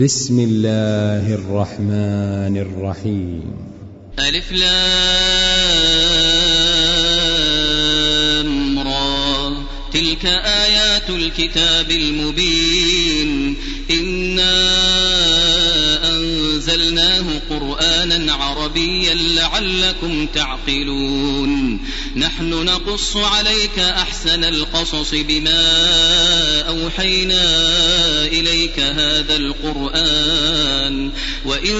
بسم الله الرحمن الرحيم. ألف لام را. تلك آيات الكتاب المبين. إِنَّا أنزلناه قرآنا عربيا لعلكم تعقلون. نحن نقص عليك أحسن القصص بما أوحينا إليك هذا القرآن وإن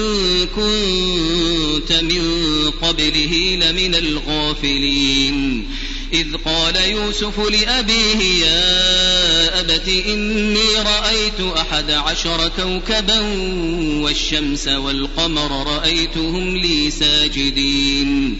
كنت من قبله لمن الغافلين. إذ قال يوسف لأبيه يا أبت إني رأيت أحد عشر كوكبا والشمس والقمر رأيتهم لي ساجدين.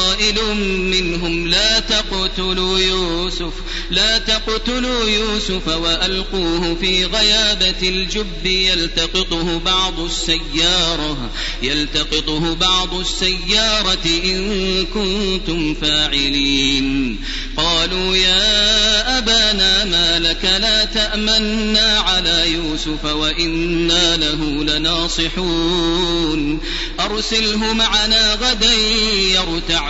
قائل منهم لا تقتلوا يوسف لا تقتلوا يوسف وألقوه في غيابة الجب يلتقطه بعض السيارة يلتقطه بعض السيارة إن كنتم فاعلين. قالوا يا أبانا ما لك لا تأمنا على يوسف وإنا له لناصحون أرسله معنا غدا يرتع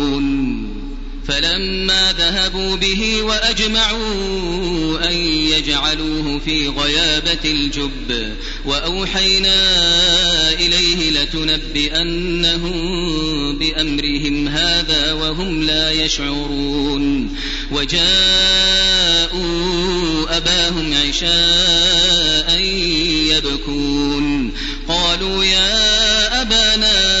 فلما ذهبوا به وأجمعوا أن يجعلوه في غيابة الجب وأوحينا إليه لتنبئنهم بأمرهم هذا وهم لا يشعرون وجاءوا أباهم عشاء يبكون قالوا يا أبانا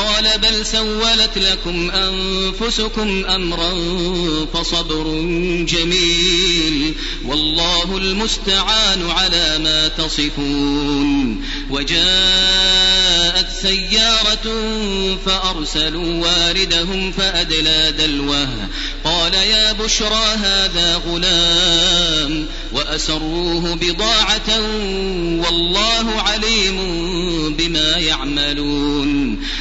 قال بل سولت لكم أنفسكم أمرا فصبر جميل والله المستعان على ما تصفون وجاءت سيارة فأرسلوا واردهم فأدلى دلوه قال يا بشرى هذا غلام وأسروه بضاعة والله عليم بما يعملون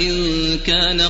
إن كان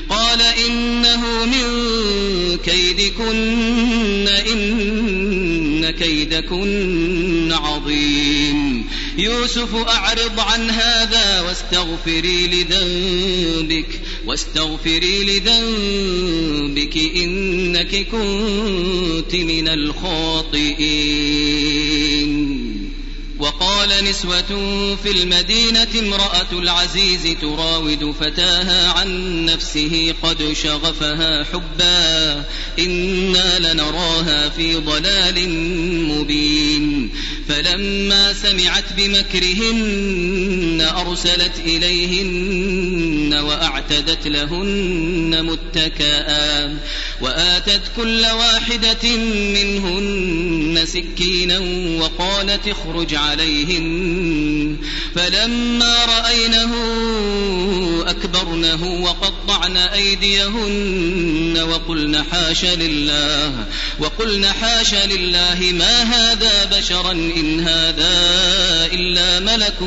قال إنه من كيدكن إن كيدكن عظيم. يوسف أعرض عن هذا واستغفري لذنبك واستغفري لذنبك إنك كنت من الخاطئين. وقال نسوة في المدينة امرأة العزيز تراود فتاها عن نفسه قد شغفها حبا إنا لنراها في ضلال مبين. فلما سمعت بمكرهن أرسلت إليهن وأعتدت لهن متكئا. وآتت كل واحدة منهن سكينا وقالت اخرج عليهن. فلما رأينه أكبرنه وقطعن أيديهن وقلن حاش لله وقلن حاش لله ما هذا بشرا إن هذا إلا ملك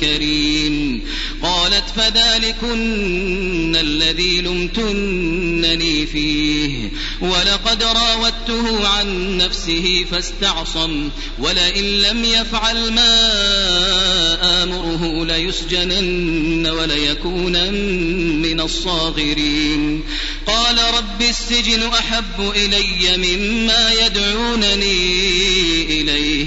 كريم. قالت فذلكن الذي لمتنني فيه. ولقد راودته عن نفسه فاستعصم ولئن لم يفعل ما آمره ليسجنن وليكونن من الصاغرين. قال رب السجن أحب إلي مما يدعونني إليه.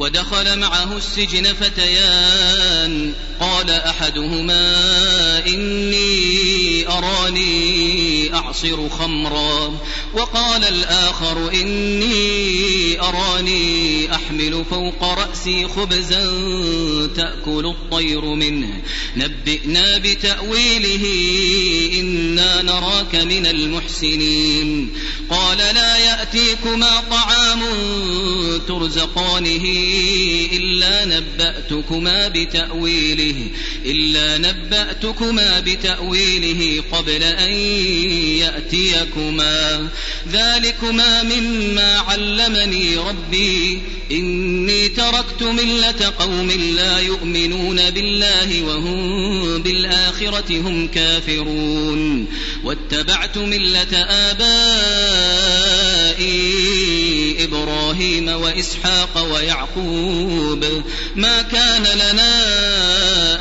ودخل معه السجن فتيان. قال أحدهما إني أراني أعصر خمرا. وقال الآخر إني أراني أحمل فوق رأسي خبزا تأكل الطير منه. نبئنا بتأويله إنا نراك من المحسنين. قال لا يأتيكما طعام ترزقانه إلا نبأتكما بتأويله إلا نبأتكما بتأويله قبل أن يأتيكما. ذلكما مما علمني ربي. إني تركت ملة قوم لا يؤمنون بالله وهم بالآخرة هم كافرون. واتبعت ملة آبائي إبراهيم وإسحاق ويعقوب. ما كان لنا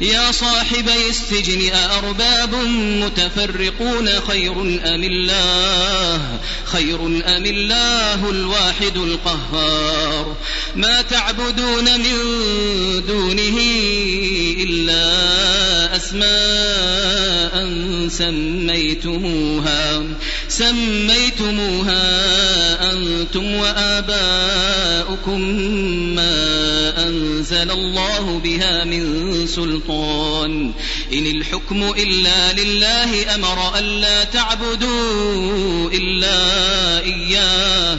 يا صاحبي السجن أأرباب متفرقون خير أم الله؟ خير أم الله الواحد القهار. ما تعبدون من دونه إلا أسماء سميتموها. سميتموها أنتم وآباؤكم ما أنزل الله بها من سلطان. إن الحكم إلا لله أمر ألا تعبدوا إلا إياه.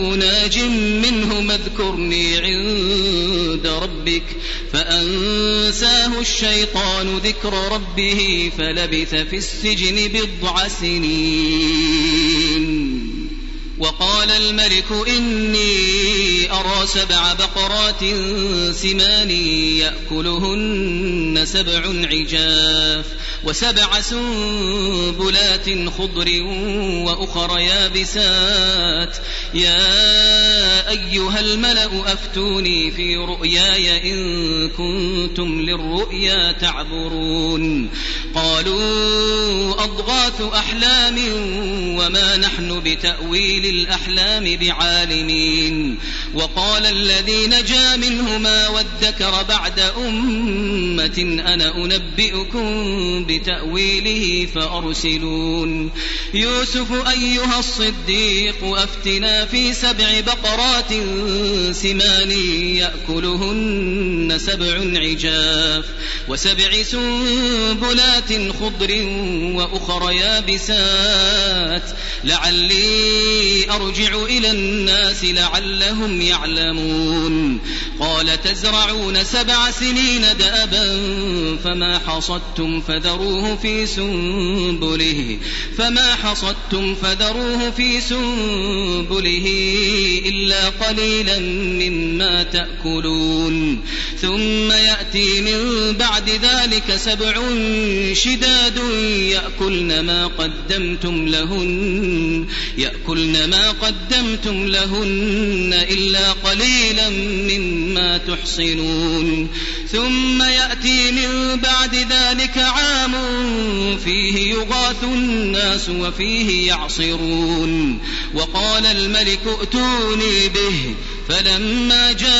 ناج منه اذكرني عند ربك فأنساه الشيطان ذكر ربه فلبث في السجن بضع سنين. وقال الملك إني أرى سبع بقرات سمان يأكلهن سبع عجاف. وسبع سنبلات خضر وأخر يابسات. يا أيها الملأ أفتوني في رؤياي إن كنتم للرؤيا تعبرون. قالوا أضغاث أحلام وما نحن بتأويل الأحلام بعالمين. وقال الذي نجا منهما وادكر بعد أمة أنا أنبئكم بتأويله فأرسلون. يوسف أيها الصديق أفتنا في سبع بقرات سمان يأكلهن سبع عجاف وسبع سنبلات خضر وأخر يابسات. لعلي أرجع إلى الناس لعلهم يعلمون. قال تزرعون سبع سنين دأبا فما حصدتم فذروه في سنبله. فما حصدتم فذروه في سنبله إلا قليلا مما تأكلون. ثم يأتي من بعد ذلك سبع شداد يأكلن ما قدمتم لهن يأكلن ما قدمتم لهن إلا قليلا مما تحصنون. ثم يأتي من بعد ذلك عام فيه يغاث الناس وفيه يعصرون. وقال الملك ائتوني به. فلما جاءه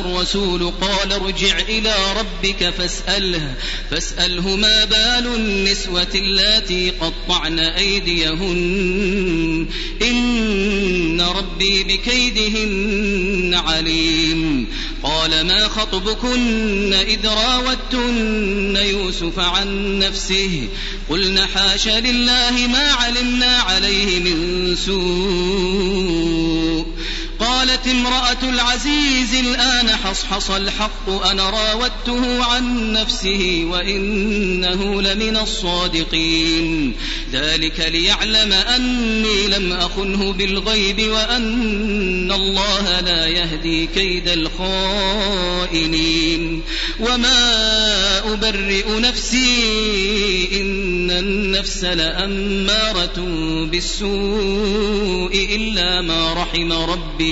الرسول قال ارجع إلى ربك فاسأله فاسأله ما بال النسوة اللاتي قطعن أيديهن؟ إن ربي بكيدهن عليم. قال ما خطبكن إذ راوتن يوسف عن نفسه؟ قلن حاش لله ما علمنا عليه من سوء. قالت امرأة العزيز الآن حصحص الحق أنا راودته عن نفسه وإنه لمن الصادقين. ذلك ليعلم أني لم أخنه بالغيب وأن الله لا يهدي كيد الخائنين. وما أبرئ نفسي إن النفس لأمارة بالسوء إلا ما رحم ربي.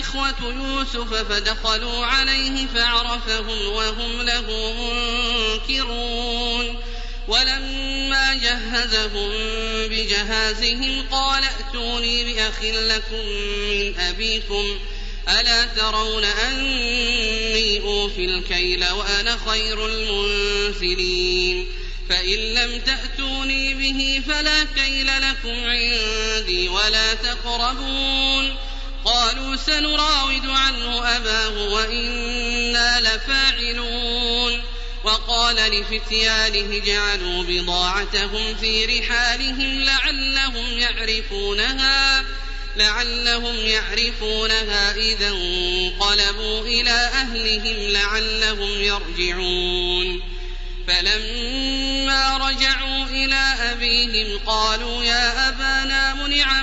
إخوة يوسف فدخلوا عليه فعرفهم وهم له منكرون. ولما جهزهم بجهازهم قال ائتوني بأخ لكم من أبيكم ألا ترون أني أوفي الكيل وأنا خير المنزلين؟ فإن لم تأتوني به فلا كيل لكم عندي ولا تقربون. قالوا سنراود عنه أباه وإنا لفاعلون. وقال لفتيانه جعلوا بضاعتهم في رحالهم لعلهم يعرفونها لعلهم يعرفونها إذا انقلبوا إلى أهلهم لعلهم يرجعون. فلما رجعوا إلى أبيهم قالوا يا أبانا منع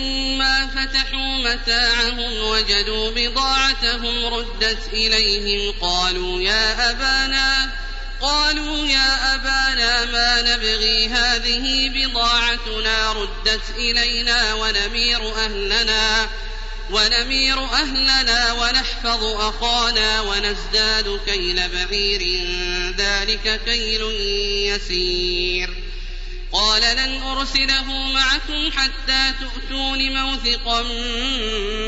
فتحوا متاعهم وجدوا بضاعتهم ردت إليهم قالوا يا أبانا قالوا يا أبانا ما نبغي هذه بضاعتنا ردت إلينا ونمير أهلنا ونمير أهلنا ونحفظ أخانا ونزداد كيل بعير ذلك كيل يسير قال لن أرسله معكم حتى تؤتون موثقا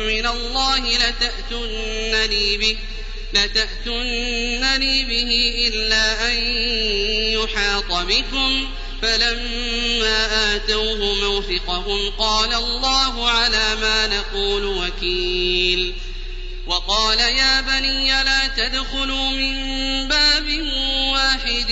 من الله لتأتونني به لتأتونني به إلا أن يحاط بكم. فلما آتوه موثقهم قال الله على ما نقول وكيل. وقال يا بني لا تدخلوا من باب واحد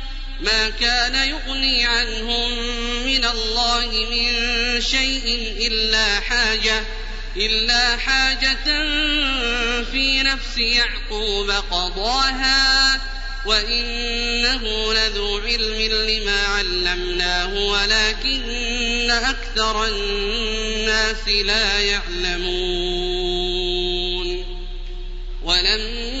ما كان يغني عنهم من الله من شيء إلا حاجة إلا حاجة في نفس يعقوب قضاها وإنه لذو علم لما علمناه ولكن أكثر الناس لا يعلمون. ولما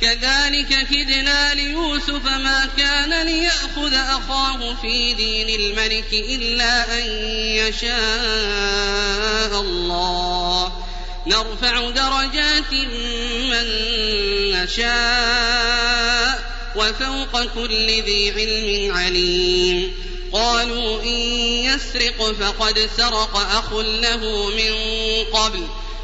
كذلك كدنا ليوسف ما كان ليأخذ أخاه في دين الملك إلا أن يشاء الله. نرفع درجات من نشاء وفوق كل ذي علم عليم. قالوا إن يسرق فقد سرق أخ له من قبل.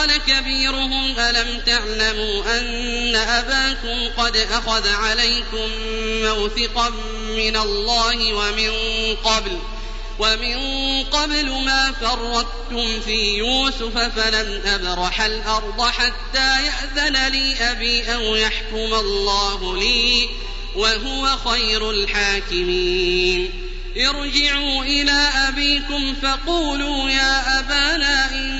قال كبيرهم ألم تعلموا أن أباكم قد أخذ عليكم موثقا من الله ومن قبل ومن قبل ما فرطتم في يوسف فلن أبرح الأرض حتى يأذن لي أبي أو يحكم الله لي وهو خير الحاكمين. ارجعوا إلى أبيكم فقولوا يا أبانا إن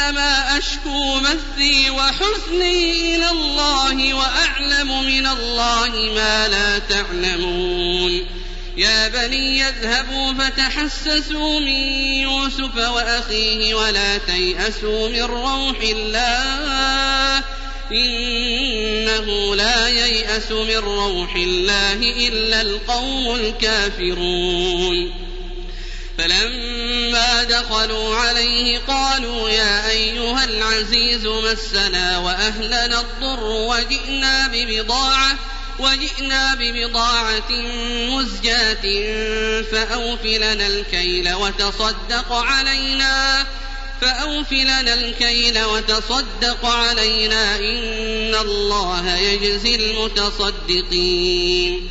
إنما أشكو مثي وحزني إلى الله وأعلم من الله ما لا تعلمون. يا بني يذهبوا فتحسسوا من يوسف وأخيه ولا تيأسوا من روح الله. إنه لا ييأس من روح الله إلا القوم الكافرون. فلما دخلوا عليه قالوا يا أيها العزيز مسنا وأهلنا الضر وجئنا ببضاعة وجئنا ببضاعة مزجاة فأوف لنا الكيل وتصدق علينا فأوف لنا الكيل وتصدق علينا إن الله يجزي المتصدقين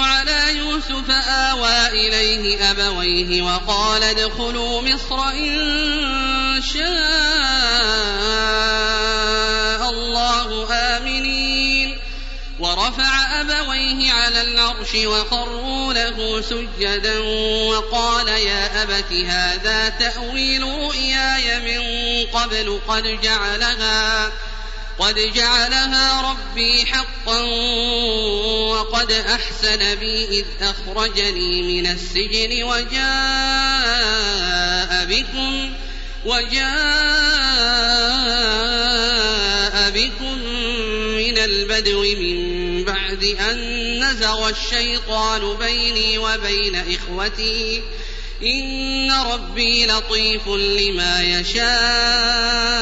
على يوسف آوى إليه أبويه وقال ادخلوا مصر إن شاء الله آمنين. ورفع أبويه على العرش وخروا له سجدا وقال يا أبت هذا تأويل رؤياي من قبل قد جعلها قد جعلها ربي حقا وقد أحسن بي إذ أخرجني من السجن وجاء بكم وجاء بكم من البدو من بعد أن نزغ الشيطان بيني وبين إخوتي إن ربي لطيف لما يشاء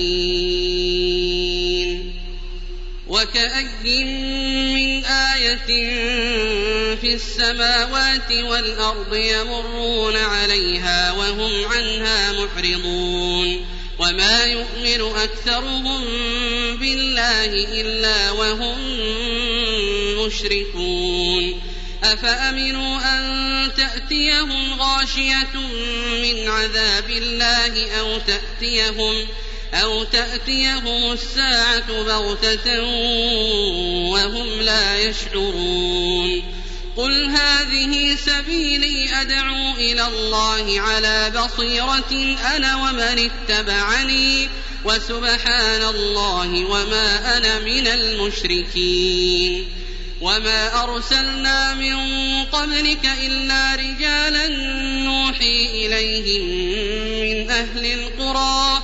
وكأي من آية في السماوات والأرض يمرون عليها وهم عنها معرضون وما يؤمن أكثرهم بالله إلا وهم مشركون أفأمنوا أن تأتيهم غاشية من عذاب الله أو تأتيهم أو تأتيهم الساعة بغتة وهم لا يشعرون قل هذه سبيلي أدعو إلى الله على بصيرة أنا ومن اتبعني وسبحان الله وما أنا من المشركين وما أرسلنا من قبلك إلا رجالا نوحي إليهم من أهل القرى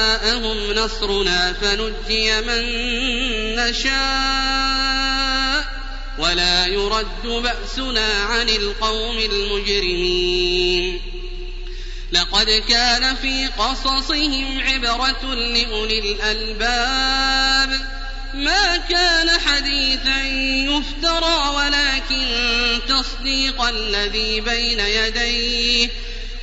جاءهم نصرنا فنجي من نشاء ولا يرد بأسنا عن القوم المجرمين. لقد كان في قصصهم عبرة لأولي الألباب. ما كان حديثا يفترى ولكن تصديق الذي بين يديه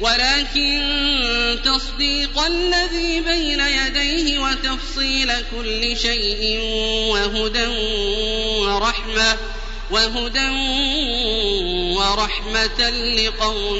ولكن تصديق الذي بين يديه وتفصيل كل شيء وهدى ورحمة وهدى ورحمة لقوم